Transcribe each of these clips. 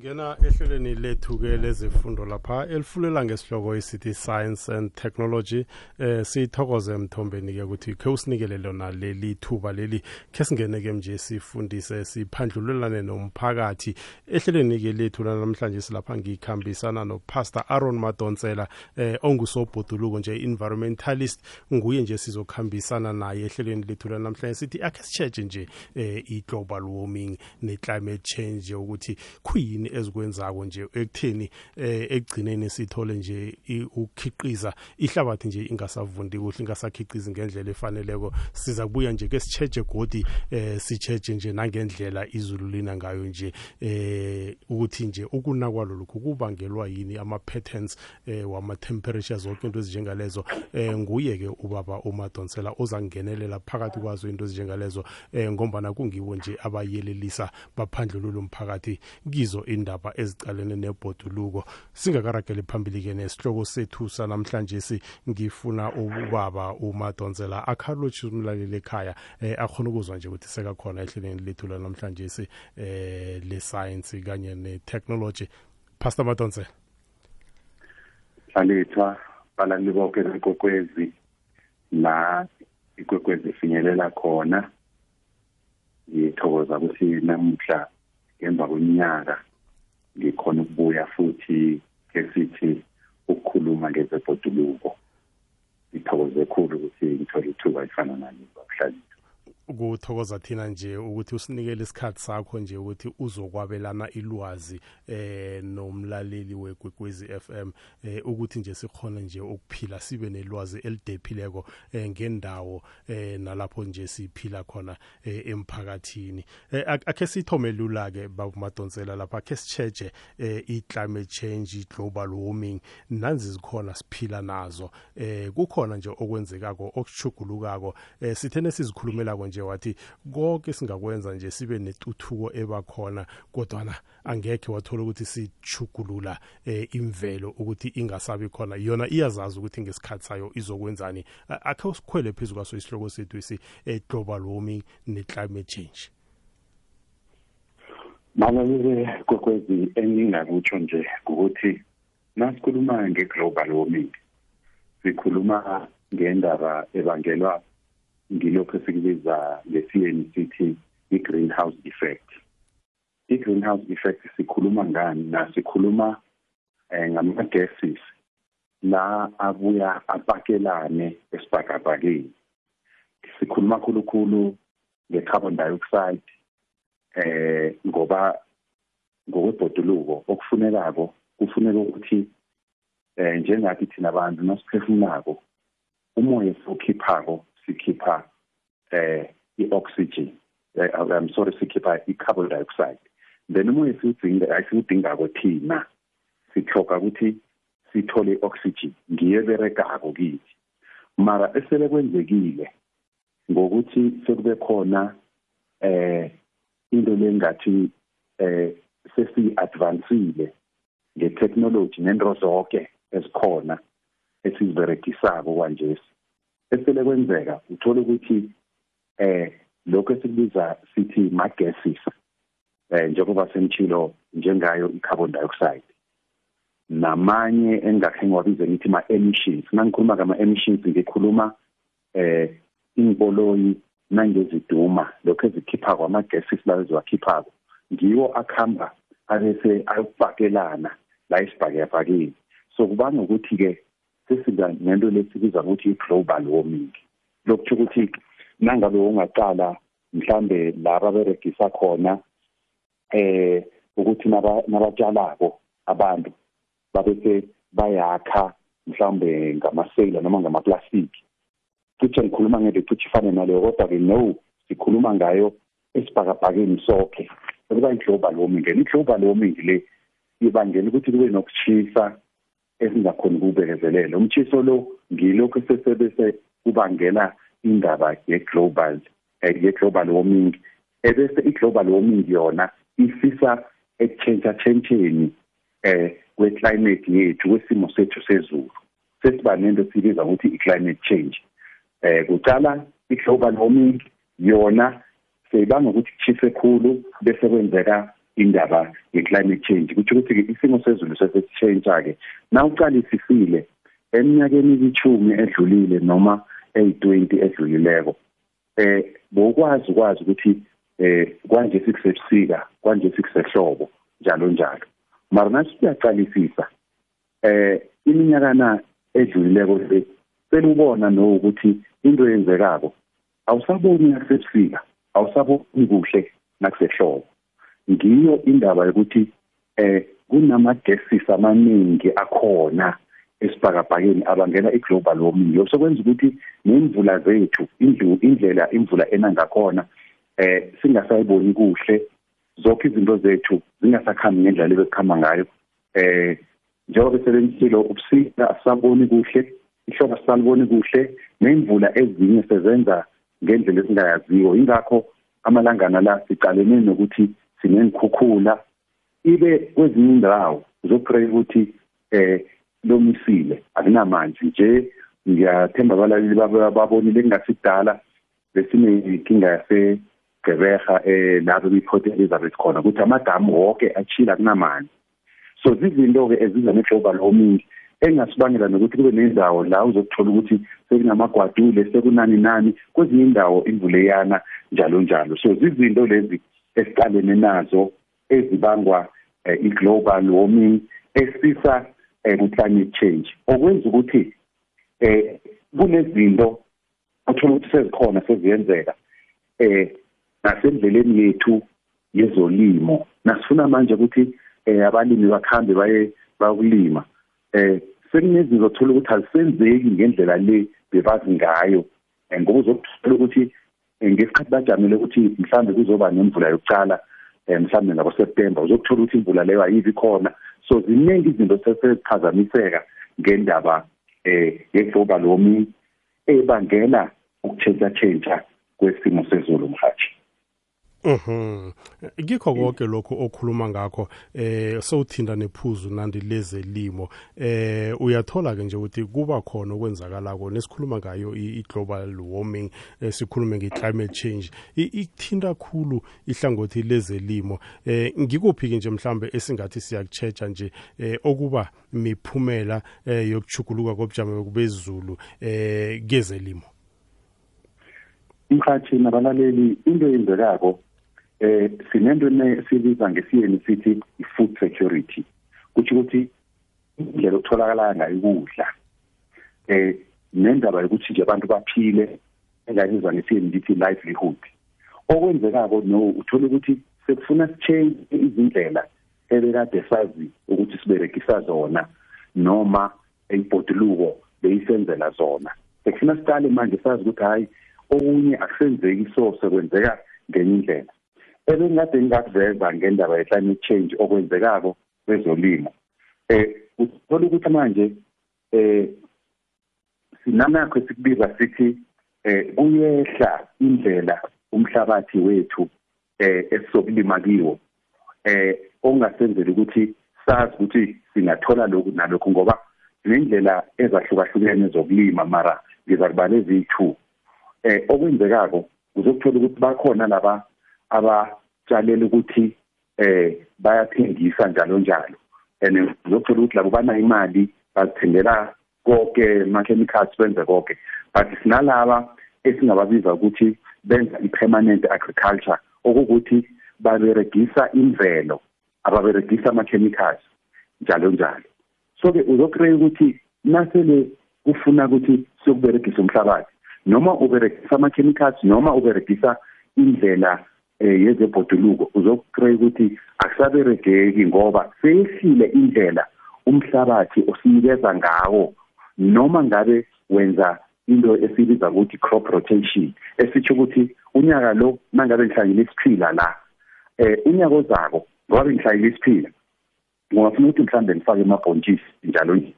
singena ehlelweni lethu-ke lezifundo lapha elifulela ngesihloko esithi science and technology. Eh sithokoze mthombeni-ke ukuthi khe usinikele lona leli thuba leli khe singene-ke nje sifundise siphandlulelane nomphakathi. Ehlelweni-ke lethu lanamhlanje silapha ngikhambisana nopastor aaron madonsela eh ongusobhoduluko nje environmentalist. Nguye nje sizokhambisana naye ehlelweni lethu lanamhlanje sithi akhe sitshetshe nje eh i-global warming ne-climate change ukuthi kuyini ezikwenzako nje ekutheni eh ekugcineni sithole nje ukukhiqiza ihlabathi nje ingasavundi kuhle ingasakhiqizi ngendlela efaneleko. Siza kubuya nje ke sitshetshe godi eh sitshetshe nje nangendlela izulu lina ngayo nje eh ukuthi nje ukunakwa lokhu kubangelwa yini ama patterns eh wama temperatures zonke into ezinjengalezo. Eh nguye ke ubaba umadonsela ozangenelela phakathi kwazo into ezinjengalezo eh ngombana kungiwo nje abayelelisa baphandlulula umphakathi kizo indaba ezicalene nebhoduluko. Singakarageli phambili-ke nesihloko sethu sanamhlanje si ngifuna ubaba umadonsela akhalotshi umlaleli ekhaya eh akhona ukuzwa nje ukuthi sekakhona ehleleni lethu lanamhlanje si eh le-science kanye ne-technology. Pastor madonsela. Hlalethwa balaleli bonke bekwekwezi la ikwekwezi ifinyelela khona. Ngithokoza ukuthi namuhla ngemva kweminyaka ngikhona ukubuya futhi ke sithi ukukhuluma ngezebhoduluko ngithokoze kakhulu ukuthi ngithole ithuba efana nalo bakuhlalisa kuthokoza thina nje ukuthi usinikele isikhathi sakho nje ukuthi uzokwabelana ilwazi eh nomlaleli wegwegwezi FM eh ukuthi nje sikhona nje ukuphila sibe nelwazi elidephileko eh ngendawo eh nalapho nje siphila khona eh, emphakathini. Eh, akhe sithome lula ke babumadonsela lapha akhe sicheje eh, i-climate change i-global warming nanzi zikhona siphila nazo. Eh kukhona nje okwenzekako okuchugulukako eh sithene sizikhulumela nje nje wathi konke singakwenza nje sibe netuthuko ebakhona kodwana angekhe wathola ukuthi sichugulula eh, imvelo ukuthi ingasabi khona. Yona iyazazi ukuthi ngesikhathi sayo izokwenzani. Akhe usikhwele phezulu kwaso isihloko sethu isi eh, global warming ne climate change. Malalele kokwezi engingakutsho nje ukuthi nasikhuluma nge-global warming sikhuluma ngendaba ebangelwa ngilokho esikubiza sithi i-greenhouse effect. I-greenhouse effect sikhuluma ngani? Na sikhuluma eh, ngama-gases la abuya apakelane esibhakabhakeni. Sikhuluma khulukhulu nge-carbon dioxide eh ngoba ngokwebhoduluko okufunekako kufuneka ukuthi eh njengathi thina abantu nasiphefumulako umoya esiwukhiphako sikhipha eh i-oxygen. Eh, I'm sorry sikhipha i-carbon dioxide. Then umoya siwudinga ayisiwudingako thina. Sithoka ukuthi sithole i-oxygen. Ngiye beregako kithi. Mara esele kwenzekile ngokuthi sekube khona eh into lengathi eh sesi advancile ngetechnology nento zonke ezikhona esiziberegisako kanje esele kwenzeka uthola ukuthi eh lokho esikubiza sithi ma gases eh njengoba semchilo njengayo i-carbon dioxide. Namanye engakhe ngiwabize ngithi ma emissions nangikhuluma ngama emissions ngikhuluma eh ingoloyi nangeziduma lokho ezikhipha kwama gases lawo eziwakhiphako ngiwo akhamba abese ayokufakelana la isibhakebhakeni so kubanga ukuthi ke sesiba nento lesibiza ukuthi i-global warming. Lokuthi ukuthi nangabe ungaqala mhlambe laba beregisa khona eh ukuthi nabatshalako abantu babese bayakha mhlambe ngamaseyila noma ngamaplastic futhi ngikhuluma ngento futhi ifane naleyo kodwa ke no sikhuluma ngayo esibhakabhakeni sonke ukuba i-global warming. I-global warming le ibangela ukuthi kube nokuchisa esingakhona ukubekezelela umthiso lo ngilokho sesebese kubangela indaba ye-global ye-global warming ebese i-global warming yona ifisa ekutshentsha tshentsheni eh kwe-climate yethu kwesimo sethu sezulu. Sesiba nento sibiza ukuthi i-climate change. Eh kucala i-global warming yona seyibanga ukuthi kuchise khulu bese kwenzeka indaba ye-climate change. Kuthi ukuthi isimo sezulu sesitshentsha-ke na uqalisisile eminyakeni ichumi edlulile noma eyi-20 edlulileko eh bokwazi ukwazi ukuthi eh kwanje sikusebusika kwanje sikusehlobo njalo njalo. Mara nathi siyaqalisisa eh iminyakana edlulileko le selubona no ukuthi into eyenzekako awusaboni nakusebusika awusaboni kuhle nakusehlobo. Ngiyo indaba yokuthi eh kunama gases amaningi akhona esibhakabhakeni abangena i-global warming. Lokho sokwenza ukuthi nemvula zethu indlela imvula ena ngakhona eh singasayiboni kuhle. Zonke izinto zethu zingasakhambi ngendlela ebekuhamba ngayo. Eh njengoba besebenzisile ubusika asaboni kuhle ihlobo asaliboni kuhle nemvula ezinye sezenza ngendlela esingayaziyo. Ingakho amalangana la sicalene nokuthi sinengikhukhula ibe kwezinye indawo uzopray ukuthi eh lomisile akunamanzi nje. Ngiyathemba abalaleli babonile kungasidala besinenkinga yasegeberha eh lapho biport Elizabeth khona ukuthi amadamu wonke achila kunamanzi so zizinto-ke eziza ne-global warming engasibangela nokuthi kube nendawo la uzokuthola ukuthi sekunamagwadule sekunani nani kwezinye indawo imvuleyana njalo njalo. So zizinto lezi esiqalene nazo ezibangwa eh, i-global warming esisa eh ku-climate change. Okwenza ukuthi eh kunezinto uthola ukuthi sezikhona seziyenzeka eh nasendleleni yethu yezolimo. Nasifuna manje ukuthi eh abalimi bakhambe baye bakulima eh sekunezinto othola ukuthi azisenzeki ngendlela le bebazi ngayo. Ngoba uzokuthola ukuthi ngesikhathi bajamile ukuthi mhlambe kuzoba nemvula yokucala mhlambe ngabo September uzokuthola ukuthi imvula leyo ayibi khona. So ziningi izinto seseziphazamiseka ngendaba eh ye-global warming ebangela ukutshentsha tshentsha kwesimo sezulu mhathi Mhm. Ngikho konke lokho okhuluma ngakho eh sowuthinda nephuzu nandi lezelimo eh uyathola ke nje ukuthi kuba khona okwenzakalako nesikhuluma ngayo i-global warming sikhulume nge-climate change. Ikuthinta khulu ihlangothi lezelimo eh ngikuphi ke nje mhlambe esingathi siyakuchecha nje eh okuba miphumela eh yokuchuguluka kobujamo bezulu eh kezelimo Mkhathi nabalaleli into eyenzekako eh sinento sibiza ngesiyeni sithi i-food security. Kuthi ukuthi indlela okutholakala ngayo ukudla eh nendaba yokuthi nje abantu baphile engayizwa ngesiyeni lithi livelihood. Okwenzekako no uthola ukuthi sekufuna sichange izindlela ebekade sazi ukuthi siberegisa zona noma eyibhoduluko beyisenzela zona. Sekufuna siqale manje sazi ukuthi hayi okunye akusenzeki so sekwenzeka ngenye indlela. Ebengade ngingakuveza ngendaba ye-climate change okwenzekako kwezolimo. Eh uthola ukuthi manje eh sinanakho sikubiza sithi eh kuyehla indlela umhlabathi wethu eh esizokulima kiwo. Eh ongasenzeli ukuthi sazi ukuthi singathola lokhu nalokhu ngoba sinendlela ezahlukahlukene zokulima mara ngizakubala eziyi-two eh okwenzekako uzokuthola ukuthi bakhona laba abatshalela ukuthi eh bayathengisa njalo njalo. And uzothola ukuthi labo banayo imali bazithengela konke ama-chemicals benze konke but sinalaba esingababiza ukuthi benza i-permanent agriculture okukuthi baberegisa imvelo ababeregisa ama-chemicals njalo njalo. So-ke uzokreya ukuthi nasele kufuna ukuthi siyokuberegisa umhlabathi noma uberegisa ama-chemicals noma uberegisa indlela eh yezebhoduluko. Uzokupray ukuthi akusaberegeki ngoba seyehlile indlela umhlabathi osinikeza ngawo noma ngabe wenza into esibiza ukuthi crop rotation esitsho ukuthi unyaka lo mangabe ngihlanyile isiphila la eh unyaka ozako ngoba ngihlanyile isiphila ngingafuna ukuthi mhlambe ngifake amabhontshisi njalo nje.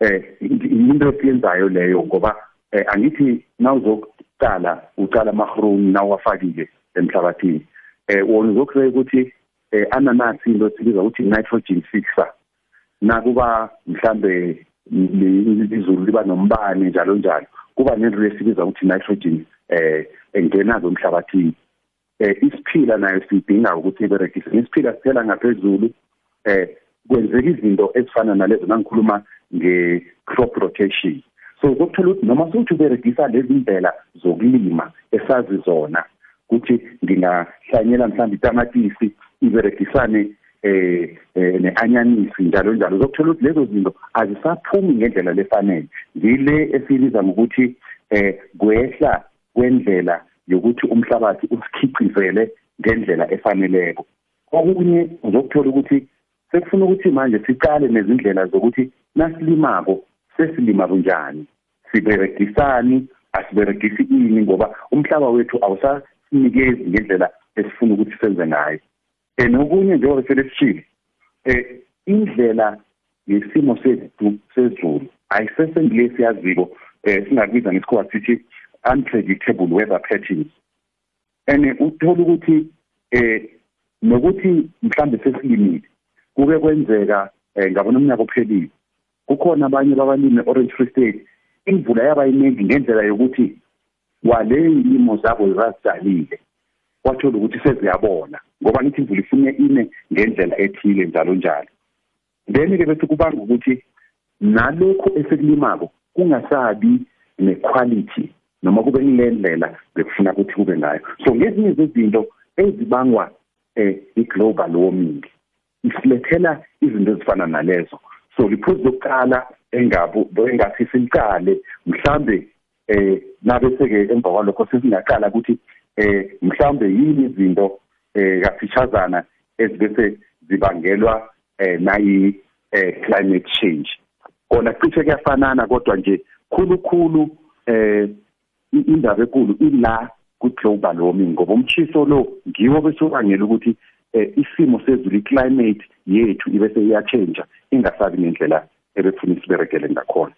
Eh into esiyenzayo leyo ngoba eh angithi nawuzokuqala uqala amahrumi nawafakile emhlabathini. Eh wona uzokuhle ukuthi eh ananasi into esibiza ukuthi nitrogen fixer. Nakuba mhlambe izulu liba nombane njalo njalo kuba nento esibiza ukuthi nitrogen eh engena emhlabathini. Eh isiphila nayo sidinga ukuthi iberegise isiphila sithela ngaphezulu eh kwenzeka izinto ezifana nalezo nangikhuluma nge-crop rotation. So ukuthola ukuthi noma sokuthi uberegisa lezi ndlela zokulima esazi zona ukuthi ngingahlanyela mhlawumbe itamatisi iberegisane eh, eh neanyanisi njalo njalo. Uzokuthola ukuthi lezo zinto azisaphumi ngendlela lefanele ngile esibiza ngokuthi eh kwehla kwendlela yokuthi umhlabathi usikhicizele ngendlela efaneleko. Okunye uzokuthola ukuthi sekufuna ukuthi manje siqale nezindlela zokuthi nasilimako sesilima kunjani siberegisani asiberegisi ini? Ngoba umhlaba wethu awusasinikezi ngendlela esifuna ukuthi senze ngayo. Enokunye njengoba selesishile eh indlela yesimo sethu sezulu ayisesengile siyaziko eh singakubiza ngesikhuwa sithi unpredictable weather patterns. Ene uthola ukuthi eh nokuthi mhlambe sesilimile kube kwenzeka eh, ngabona umnyaka ophelile. Kukhona abanye babalimi Orange Free State imvula yaba iningi ngendlela yokuthi kwale ilimo zabo zazisalile kwathola ukuthi seziyabona ngoba nithi imvula ifune ine ngendlela ethile njalo njalo. Then ke bese kubanga ukuthi nalokho esekulimako kungasabi nequality noma kube ngilendlela bekufuna ukuthi kube ngayo. So ngezinye zezinto ezibangwa eh i-global warming isilethela izinto ezifana nalezo. So liphuzu lokuqala engabo engathi siqale mhlambe eh nabe seke emva kwalokho sesingaqala ukuthi eh mhlambe yini izinto eh kafishazana ezibese zibangelwa eh nayi eh climate change? Kona cishe kuyafanana kodwa nje khulukhulu eh indaba enkulu ila ku global warming ngoba umchiso lo ngiwo bese ubangela ukuthi eh, isimo sezulu iclimate yethu ibese iyachange ingasabi ngendlela ebefuna isiberegele ngakhona.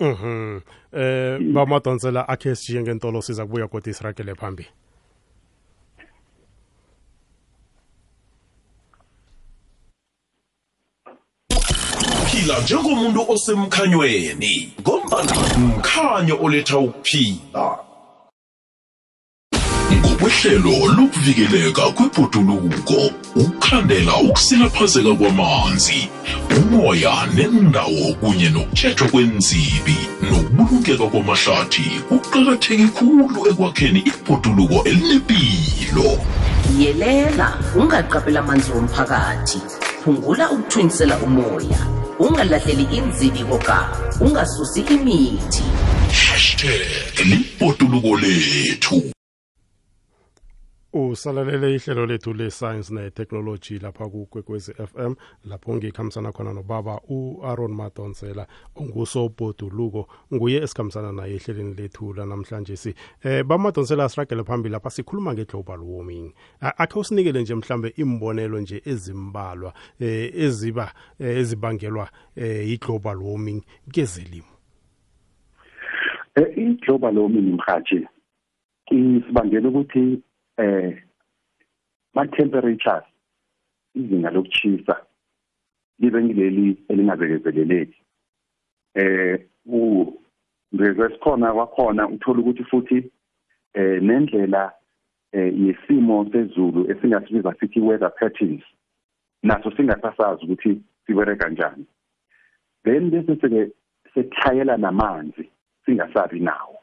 Mhm. Eh bamadonsela akhe sije ngentolo siza kubuya kodwa isiragele phambili. phila njengomuntu osemkhanyweni ngombana mkhanyo oletha ukuphila ngokwehlelo lokuvikeleka kwebhoduluko ukukhandela ukusilaphazeka kwamanzi umoya nendawo kunye nokutshejwa kwenzibi nokubulungeka kwamahlathi kuqakatheke khulu ekwakheni ibhoduluko elinepilo. Yelela ungaqaphela amanzi womphakathi. Phungula ukuthwinisela umoya. Ungalahleli inzibiko ka ungasusi imithi. Hashtag libhoduluko lethu. Usalalele ihlelo lethu le-science ne-technology lapha kukwekwezi FM lapho ngikhambisana khona nobaba u-Aaron Madonsela ongusobhoduluko nguye esikhambisana naye ehleleni lethu lanamhlanje si. Eh bamadonsela asiragele phambili lapha sikhuluma nge-global warming. Akhe usinikele nje mhlambe imbonelo nje ezimbalwa eh eziba eh, ezibangelwa eh i-global warming kezelimo. Eh i-global warming mhathi isibangela ukuthi eh ma temperatures izinga lokuchisa libe ngileli elingabekezeleleki. Eh u ngezesikhona kwakhona uthola ukuthi futhi eh nendlela eh yesimo sezulu esingasibiza sithi weather patterns naso singasasazi ukuthi sibereka kanjani then bese seke sekuhlayela namanzi singasabi nawo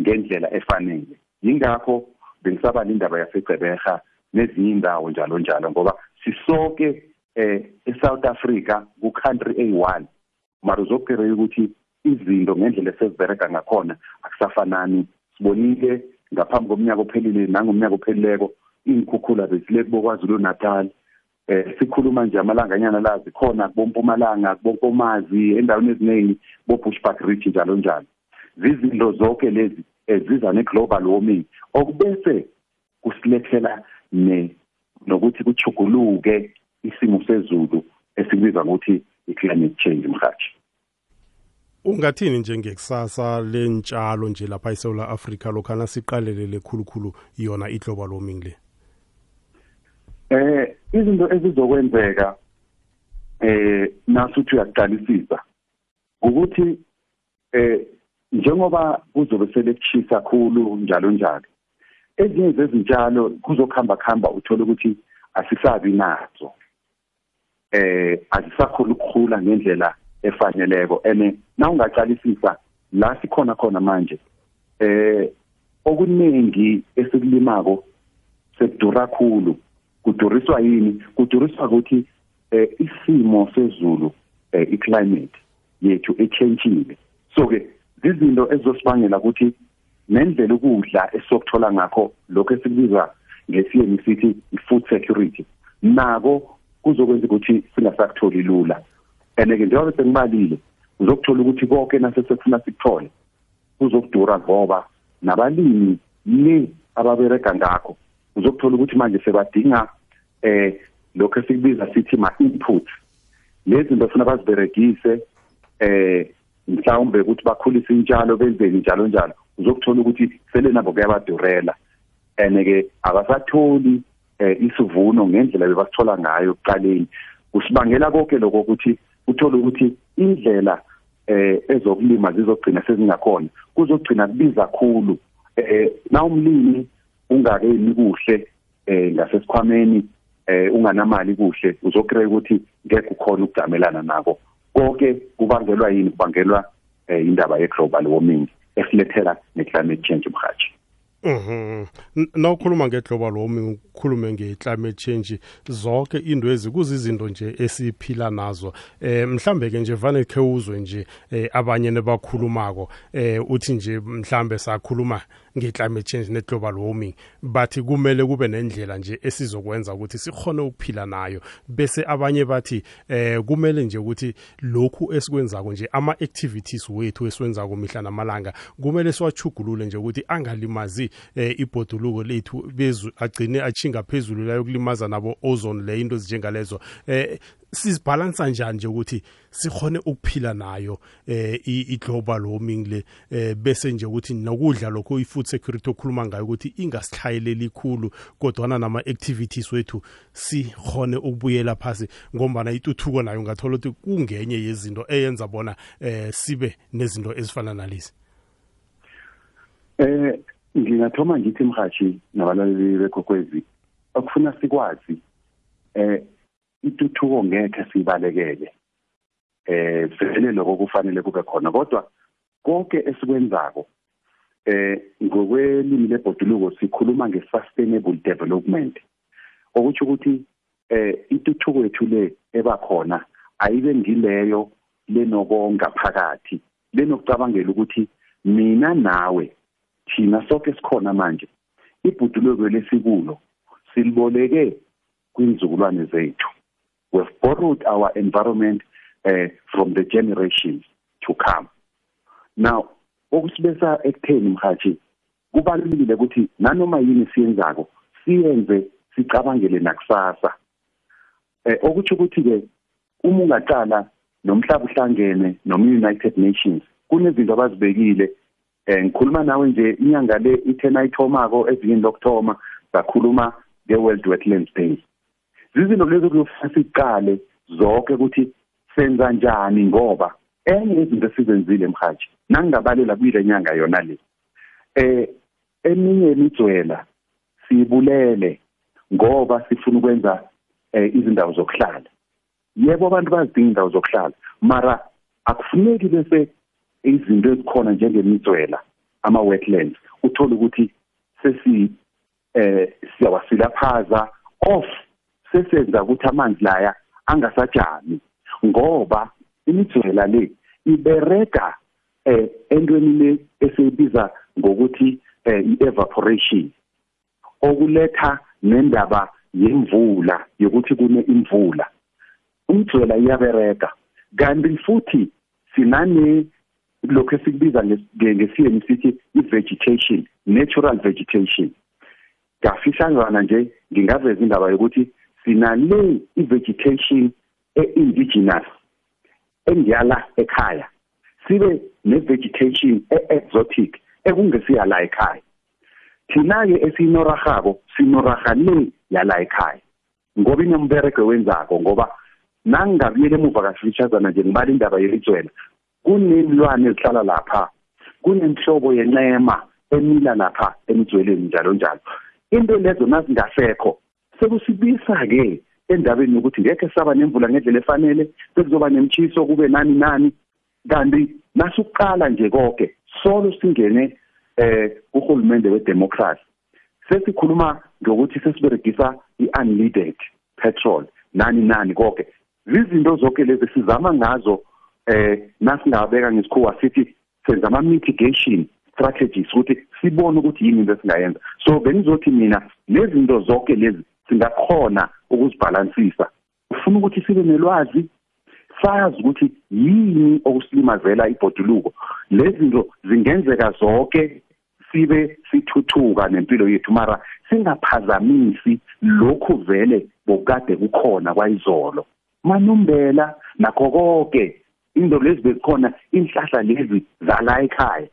ngendlela efanele. Yingakho bengisaba indaba yasegceberha nezinye indawo njalo njalo ngoba sisoke eh eSouth Africa ku country A1 mara uzokubheka ukuthi izinto ngendlela esizibereka ngakhona akusafanani. Sibonile ngaphambi komnyaka ophelile nangomnyaka ophelileko inkhukhula besileke bokwazulu Natal eh sikhuluma nje amalanganyana la zikhona kubompumalanga kubonkomazi endaweni eziningi bo Bushbuck Ridge njalo njalo. Zizinto zonke lezi eziza ne-global warming okubese kusilethela ne nokuthi kuchuguluke isimo sezulu esikubiza ngokuthi i-climate change mhathi ungathini njengekusasa lentshalo nje lapha eSouth Africa lokhana siqalelele khulukhulu yona i-global warming le? Eh izinto ezizokwenzeka eh nasuthi uyaqalisisa ukuthi eh njengoba kuzobe selekuchisa kakhulu njalo njalo. Ezinye zezitshalo kuzokhamba khamba uthola ukuthi asisabi nazo. Eh azisakhona ukukhula ngendlela efaneleko ene na ungaqalisisa la sikhona khona manje eh okuningi esikulimako sekudura kakhulu kuduriswa yini? Kuduriswa ukuthi eh isimo sezulu eh iclimate yethu echangile so ke izinto ezosibangela ukuthi nendlela ukudla esokuthola ngakho lokho esikubiza ngesiyeni sithi i-food security nako kuzokwenza ukuthi singasakutholi lula. And ke njengoba sengibalile uzokuthola ukuthi konke nasesekufuna sikuthole kuzokudura ngoba nabalimi le ababereka ngakho uzokuthola ukuthi manje sebadinga eh lokho esikubiza sithi ma inputs lezi zinto funa baziberegise eh mhlawumbe ukuthi bakhulise intshalo benzeni njalo njalo. Uzokuthola ukuthi sele nabo kuyabadurela. And ke abasatholi eh, isivuno ngendlela bebasithola ngayo ekuqaleni. Kusibangela konke lokho ukuthi uthola ukuthi indlela eh ezokulima zizogcina sezingakhona. Kuzogcina kubiza kakhulu eh na umlimi ungakeni kuhle eh ngasesikhwameni eh unganamali kuhle uzokreka ukuthi ngeke ukhona ukujamelana nako. Konke kubangelwa yini? Kubangelwa eh, indaba ye global warming esilethela ne climate change mhathi Mhm. Nawukhuluma ngeglobal warming ukhulume ngeclimate change zonke indwezi kuzizinto nje esiphila nazo. Eh mhlambe ke nje vane khe uzwe nje eh, abanye nebakhulumako eh uthi nje mhlambe sakhuluma nge-climate change ne-global warming bathi kumele kube nendlela nje esizokwenza ukuthi sikhone ukuphila nayo bese abanye bathi eh kumele nje ukuthi lokhu esikwenzako nje ama-activities wethu esiwenzako mihla namalanga kumele siwachugulule nje ukuthi angalimazi ibhoduluko lethu bezu agcine achinga phezulu la yokulimaza nabo ozone le into ezinjengalezo. Eh sizibhalansa njani nje ukuthi sikhone ukuphila nayo eh i-global warming le? Eh bese nje ukuthi nokudla lokho i-food security okhuluma ngayo ukuthi ingasihlayeleli khulu kodwana nama-activities wethu sikhone ukubuyela phasi ngombana ituthuko nayo ngathola ukuthi kungenye yezinto eyenza bona eh sibe nezinto ezifana nalezi. Eh ngingathoma ngithi mhathi nabalaleli bekhokwezi akufuna sikwazi eh ituthuko ngeke sibalekele eh vele lokho kufanele kube khona kodwa konke esikwenzako eh ngokwelimi lebhoduluko sikhuluma nge-sustainable development. Okuthi ukuthi eh ituthuko yethu le ebakhona ayibe ngileyo lenokonga phakathi lenokucabangela ukuthi mina nawe thina sonke sikhona manje. Ibhoduluko lesikulo siliboleke kwinzukulwane zethu. We've borrowed our environment uh, from the generations to come. Now okusibesa ekutheni mhathi kubalulekile ukuthi nanoma yini siyenzako siyenze sicabangele nakusasa. Eh okuthi ukuthi ke uma ungaqala nomhlaba uhlangene noma-United Nations kunezinto abazibekile eh ngikhuluma nawe nje inyanga le ithena ayithomako evikini lokuthoma sakhuluma nge-World Wetlands Day. Zizinto lezo kuyofuna siqale zonke ukuthi senza njani ngoba enye izinto esizenzile mhathi nangingabalela kuyile nyanga yona le eh eminye imijwela siyibulele ngoba sifuna ukwenza eh, izindawo zokuhlala. Yebo abantu bazidinga indawo zokuhlala mara akufuneki bese izinto ezikhona njengemijwela ama wetlands uthola ukuthi sesi eh siyawasilaphaza off sesenza ukuthi amanzi laya angasajami ngoba imijwela le ibereka eh entweni le esiyibiza ngokuthi eh, i-evaporation okuletha nendaba yemvula yokuthi kune imvula. Umjwela iyabereka kanti futhi sinane lokho esikubiza ngesiyeni sithi i-vegetation natural vegetation. Ngafishanyana nje ngingaveza indaba yokuthi sinale i-vegetation e-indigenous engiyala ekhaya sibe ne-vegetation e-exotic ekungesiya la ekhaya. Thina-ke esiyinorahako sinoraha le yala ekhaya. Ngoba inemberego wenzako ngoba nangingabuyela emuva kafishazana nje ngibala indaba yelitswela kunenilwane ezihlala lapha kunemhlobo yencema emila lapha emdzweleni njalo njalo. Into lezo nazingasekho sekusibisa ke endabeni yokuthi ngeke saba nemvula ngendlela efanele sekuzoba nemchiso kube nani nani. Kanti nasuqala nje konke solo singene eh uhulumende wedemocracy. Sesikhuluma ngokuthi sesiberegisa i-unleaded petrol nani nani konke izinto zonke lezi sizama ngazo eh nasingabeka ngesikhuwa sithi senza ama mitigation strategies ukuthi sibone ukuthi yini into esingayenza. So bengizothi mina lezi zinto zonke lezi singakhona ukuzibhalansisa. Ufuna ukuthi sibe nelwazi sazi ukuthi yini okusilimazela ibhoduluko. Lezi zinto zingenzeka zonke sibe sithuthuka nempilo yethu mara singaphazamisi lokhu vele bokade kukhona kwayizolo. Manumbela nakho konke into lezi bezikhona inhlahla lezi zala ekhaya.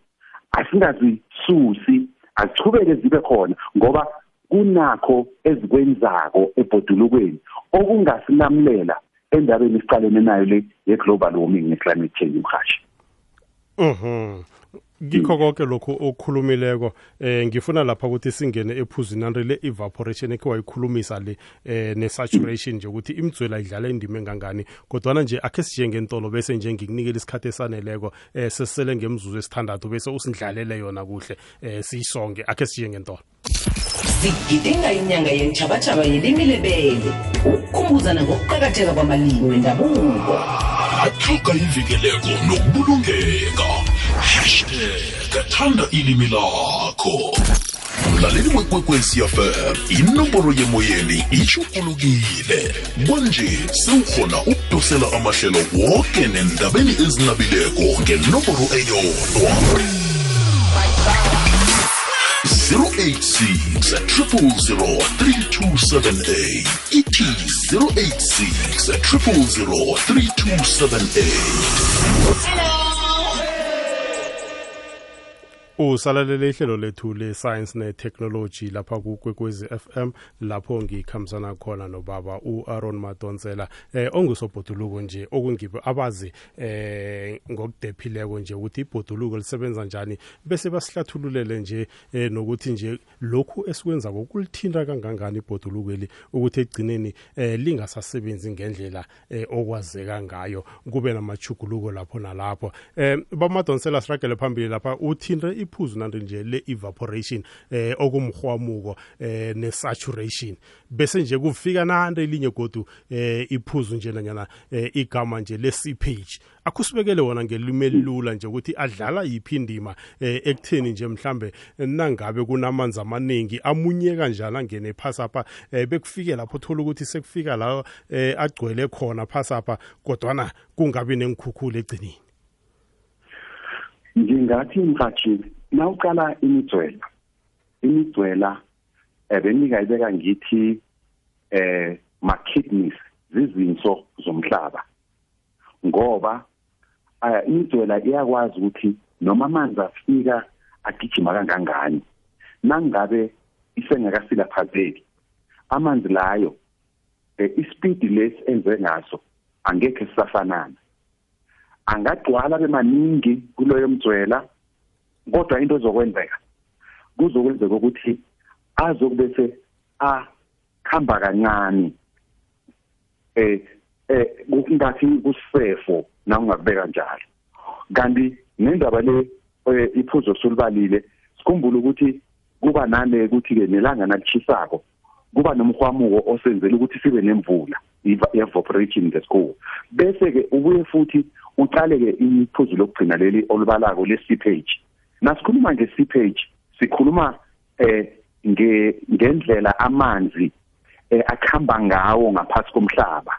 Asingazisusi azichubeke zibe khona ngoba kunakho ezikwenzako ebhodulukweni. Okungasilamulela endabeni esiqalene nayo le ye-global warming ne-climate change mhashi Mhm. Ngikho konke lokho okukhulumileko eh ngifuna lapha ukuthi singene ephuzini nari le evaporation ekhe wayikhulumisa le eh ne saturation nje ukuthi imdzwela idlala indima engangani. Kodwa nje akhe sije ngentolo bese nje ngikunikela isikhathe esaneleko eh sesele ngemzuzu esithandathu bese usindlalele yona kuhle eh siyisonke akhe sije ngentolo sigidinga inyanga yentshabatshaba yelimi lebele ukukhumbuzana ngokuqakatheka kwamalimi wendabuko. Athoga ivikeleko nokubulungeka. Hashtag thanda ilimi lakho. Mlaleli wekwekwezi fm inomboro yemoyeni ishukulukile kwanje sewukhona ukudosela amahlelo woke nendabeni ezinabileko ngenomboro eyodwa. 086 000 3278 ithi 086 000 3278 usalalele ihlelo lethu le-science ne-technology lapha kukwekwezi FM lapho ngikhambisana khona nobaba u-Aaron Madonsela eh ongusobhoduluko nje okungibo abazi eh ngokudephileko nje ukuthi ibhoduluko lisebenza njani bese basihlathululele nje eh nokuthi nje lokhu esikwenza kokulithinta kangangani ibhodulukeli ukuthi egcineni eh lingasasebenzi ngendlela eh okwazeka ngayo kube namachuguluko lapho nalapho. Eh bamadonsela siragele phambili lapha uthinte iphuzu nanto nje le-evaporation eh okumrhwamuko eh ne-saturation. Bese nje kufika nanto elinye godu eh iphuzu nje nanyana eh, igama nje le-seepage. Akusibekele wona ngelimi elilula nje ukuthi adlala yiphi indima eh, ekutheni nje mhlambe nangabe kunamanzi amaningi amunye kanjani angene phasapha eh, bekufike lapho thola ukuthi sekufika la agcwele khona phasapha kodwana kungabi nenkhukhula egcinini ngingathi mhathi nawuqala imigcwela imigcwela ebengingayibeka ngithi eh ma kidneys zizinso zomhlaba. Ngoba aya imigcwela iyakwazi ukuthi noma amanzi afika agijima kangangani. Nangabe isengakasilaphazeki amanzi layo eh, ispeed lesi enze ngaso angekhe sisafanana. Angagcwala bemaningi kuloyo mdzwela kodwa into ezokwenzeka kuzokwenzeka ukuthi azokubese akhamba kancane eh eh kungathi kusefo na ungakubeka njalo. Kanti nendaba le eh, iphuzo solibalile sikhumbule ukuthi kuba nale ukuthi ke nelanga nalichisako kuba nomhwamuko osenzela ukuthi sibe nemvula evaporation ngesikhuwa. Bese ke ubuye futhi uqale ke iphuzu lokugcina leli olubalako le-seepage. Nasikhuluma nge-seepage sikhuluma eh nge ngendlela amanzi eh akhamba ngawo ngaphansi komhlaba.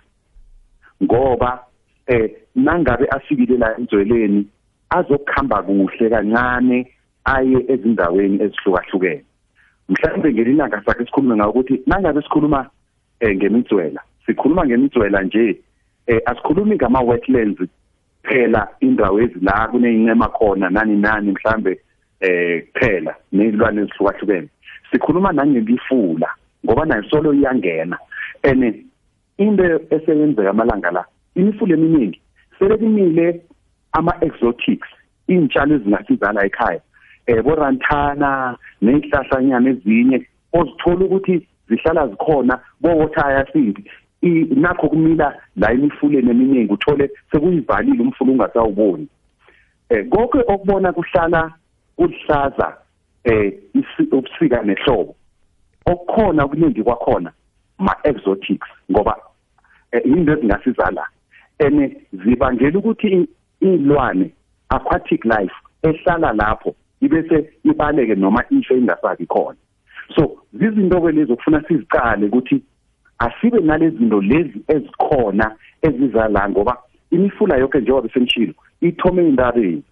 Ngoba eh nangabe afikile la emzweleni azokuhamba kuhle kancane aye ezindaweni ezihlukahlukene. Mhlawumbe ngelilanga sakhe sikhulume ngawo ukuthi nangabe sikhuluma eh ngemitswela sikhuluma ngemitswela nje eh asikhulumi ngama wetlands phela indawo ezila kuneyincema khona nani nani mhlambe eh kuphela nezilwane ezihlukahlukene. Sikhuluma nangemifula ngoba nayo solo iyangena. Ene into eseyenzeka amalanga la imifula eminingi sele kumile ama exotics intshalo ezingasizala ekhaya. Eh boranthana nezihlahlanyana ezinye ozithola ukuthi zihlala zikhona bo-water hyacinth nakho kumila la emifuleni eminingi uthole sekuyivalile umfula ungasawuboni. Eh konke okubona kuhlala kuhlaza eh ubusika nehlobo. Okukhona okuningi kwakhona ma exotics ngoba eh, into ezingasiza la. Ene zibangela ukuthi ilwane aquatic life ehlala lapho ibese ibaleke noma isho ingasabi khona. So zizinto ke lezo kufuna sizicale ukuthi asibe nalezi zinto lezi ezikhona eziza la ngoba imifula yonke njengoba besemshilo ithome indabeni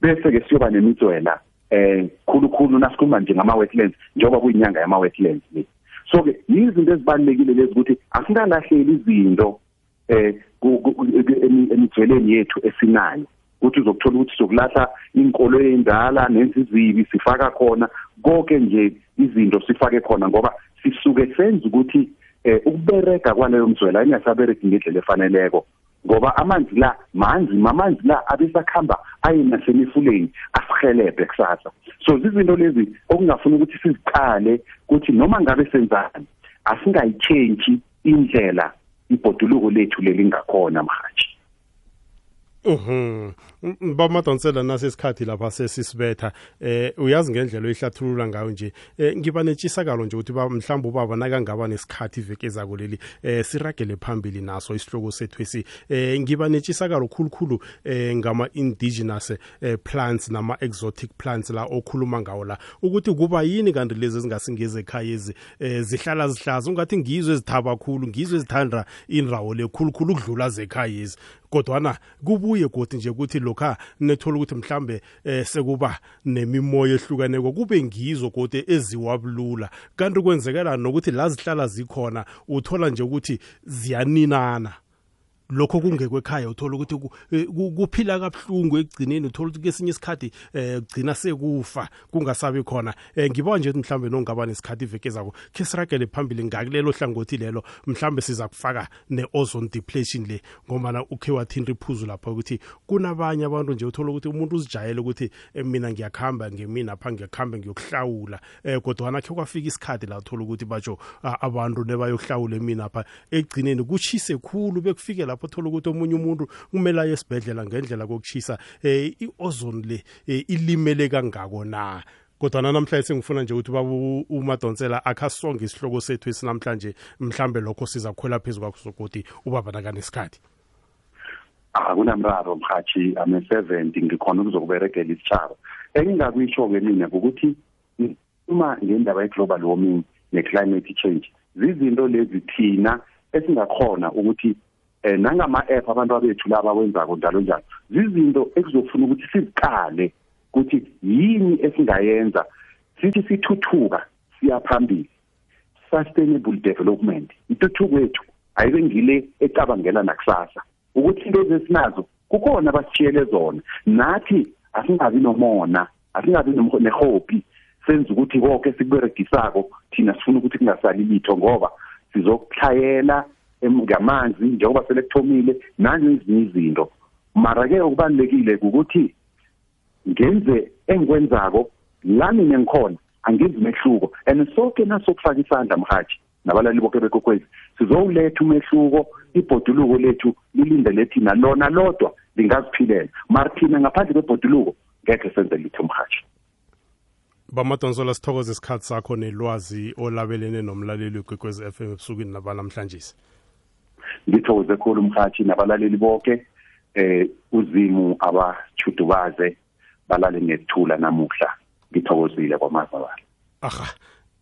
bese ke siyoba nemitswela eh khulukhulu nasikhuluma nje ngama wetlands njengoba kuyinyanga yama wetlands le. So ke izinto ezibalekile lezi ukuthi asikalahleli izinto eh emitsweleni yethu esinayo. Ukuthi uzokuthola ukuthi sokulahla inkolo endala nenzizibi sifaka khona konke nje izinto sifake khona ngoba sisuke senza ukuthi eh ukubereka kwaleyo mzwela ingasabereki ngendlela efaneleko. Ngoba amanzi la manzi mamanzi la abesakhamba aye nasemifuleni asihelebhe kusasa. So izinto lezi okungafuna ukuthi siziqale ukuthi noma ngabe senzani asingayichange indlela ibhoduluko lethu lelingakhona mhathi Mhm. Bamadonsela nasesikhathi lapha sesisibetha eh uyazi ngendlela oyihlathulula ngayo nje. Eh ngiba netshisakalo nje ukuthi ba mhlawumbe ubaba nakangaba nesikhathi iveke ezako leli eh siragele phambili naso isihloko sethu esi. Eh ngiba netshisakalo khulukhulu eh ngama indigenous eh, plants nama exotic plants la okhuluma ngawo la. Ukuthi kuba yini kanti lezi ezingasingeze ekhaya ezi eh, zihlala zihlaza? Ungathi ngizwe ezithaba kakhulu ngizwe ezithanda indawo le khulukhulu ukudlula zekhaya ezi kodwana kubuye godi nje ukuthi lokha nethola ukuthi mhlambe eh, sekuba nemimoya ehlukaneko kube ngizo godi eziwabulula. Kanti kwenzekela nokuthi la zihlala zikhona uthola nje ukuthi ziyaninana lokho kungekwekhaya uthola ukuthi eh, kuphila kabuhlungu ekugcineni uthola ukuthi kesinye isikhathi eh kugcina sekufa kungasabi khona. Eh ngiba nje mhlambe nongaba nesikhathi iveke zako ke siragele phambili ngakulelo hlangothi lelo mhlambe siza kufaka ne-ozone depletion le ngoba ukhe wathinta iphuzu lapha ukuthi kunabanye abantu nje uthola ukuthi umuntu uzijayele ukuthi mina ngiyakhamba ngemina pha ngiyakhamba ngiyokuhlawula. Eh kodwa khe kwafika isikhathi la uthola ukuthi batsho abantu nebayokuhlawula emina pha ekugcineni kuchise khulu bekufike lapho uthola ukuthi omunye umuntu kumele aye esibhedlela ngendlela kokuchisa eh i-ozone le eh, ilimele kangako na? Kodwa namhlanje sengifuna nje ukuthi baba umadonsela akhasonge isihloko sethu esinamhlanje mhlambe lokho siza kukhwela phezu kwakho sokuthi ubaba nakanesikhathi. Akunamraro mhathi ame 70 ngikhona ukuzokuberegela isitshaba engingakuyisho-ke mina ukuthi uma ngendaba ye-global warming ne-climate change zizinto lezi thina esingakhona ukuthi eh nangama app abantu abethu laba wenzako njalo njalo zizinto ekuzofuna ukuthi siziqale ukuthi yini esingayenza. Sithi sithuthuka siya phambili. Sustainable development intuthuko yethu ayibe ngile ecabangela nakusasa. Ukuthi into ezesinazo kukhona basishiyele zona. Nathi asingabi nomona asingabi nehope senza ukuthi konke sikuberegisako thina sifuna ukuthi kungasali litho ngoba sizokuhlayela ngamanzi njengoba selekuthomile nangezinye izinto. Mara ke okubalekile ukuthi ngenze engikwenzako la mina ngikhona angenzi mehluko and sonke nasokufaka isandla mhathi nabalali bonke bekokwezi sizowuletha umehluko ibhoduluko lethu lilindele thina lona lodwa lingaziphilela mara thina ngaphandle kwebhoduluko ngekhe senze litho mhathi bamadonsola sithokoze isikhathi sakho nelwazi olabelene nomlaleli wegwekwezi FM ebusukwini nabalamhlanje ngithokoze khulu umhathi nabalaleli bonke eh uzimu abachudubaze balale nethula namuhla. Ngithokozile kwamazabala aha.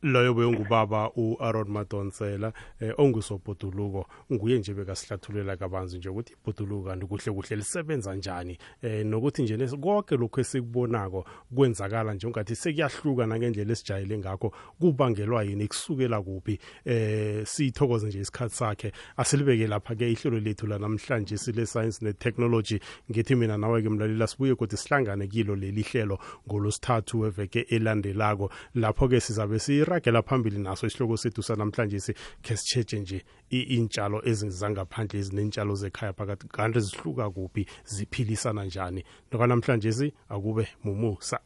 Loyo beyongubaba u-aron madonsela eh, ongusobhoduluko. Nguye nje bekasihlathulela kabanzi nje ukuthi ibhoduluko kanti kuhle kuhle lisebenza njani eh, nokuthi nje konke lokhu esikubonako kwenzakala nje ungathi sekuyahluka nangendlela esijayele ngakho kubangelwa yini kusukela kuphi eh sithokoze nje isikhathi sakhe. Asilibeke lapha ke ihlelo lethu la namhlanje sile science ne technology ngithi mina nawe ke mlalela sibuye kodwa sihlangane kilo leli hlelo ngolosithathu weveke elandelako. Lapho ke sizabe si siragela phambili naso isihloko sethu sanamhlanje khe sitsheje nje iy'ntshalo ezingaphandle ezinentshalo zekhaya phakathi kanti zihluka kuphi? Ziphilisana njani? Nokanamhlanje akube mumusa.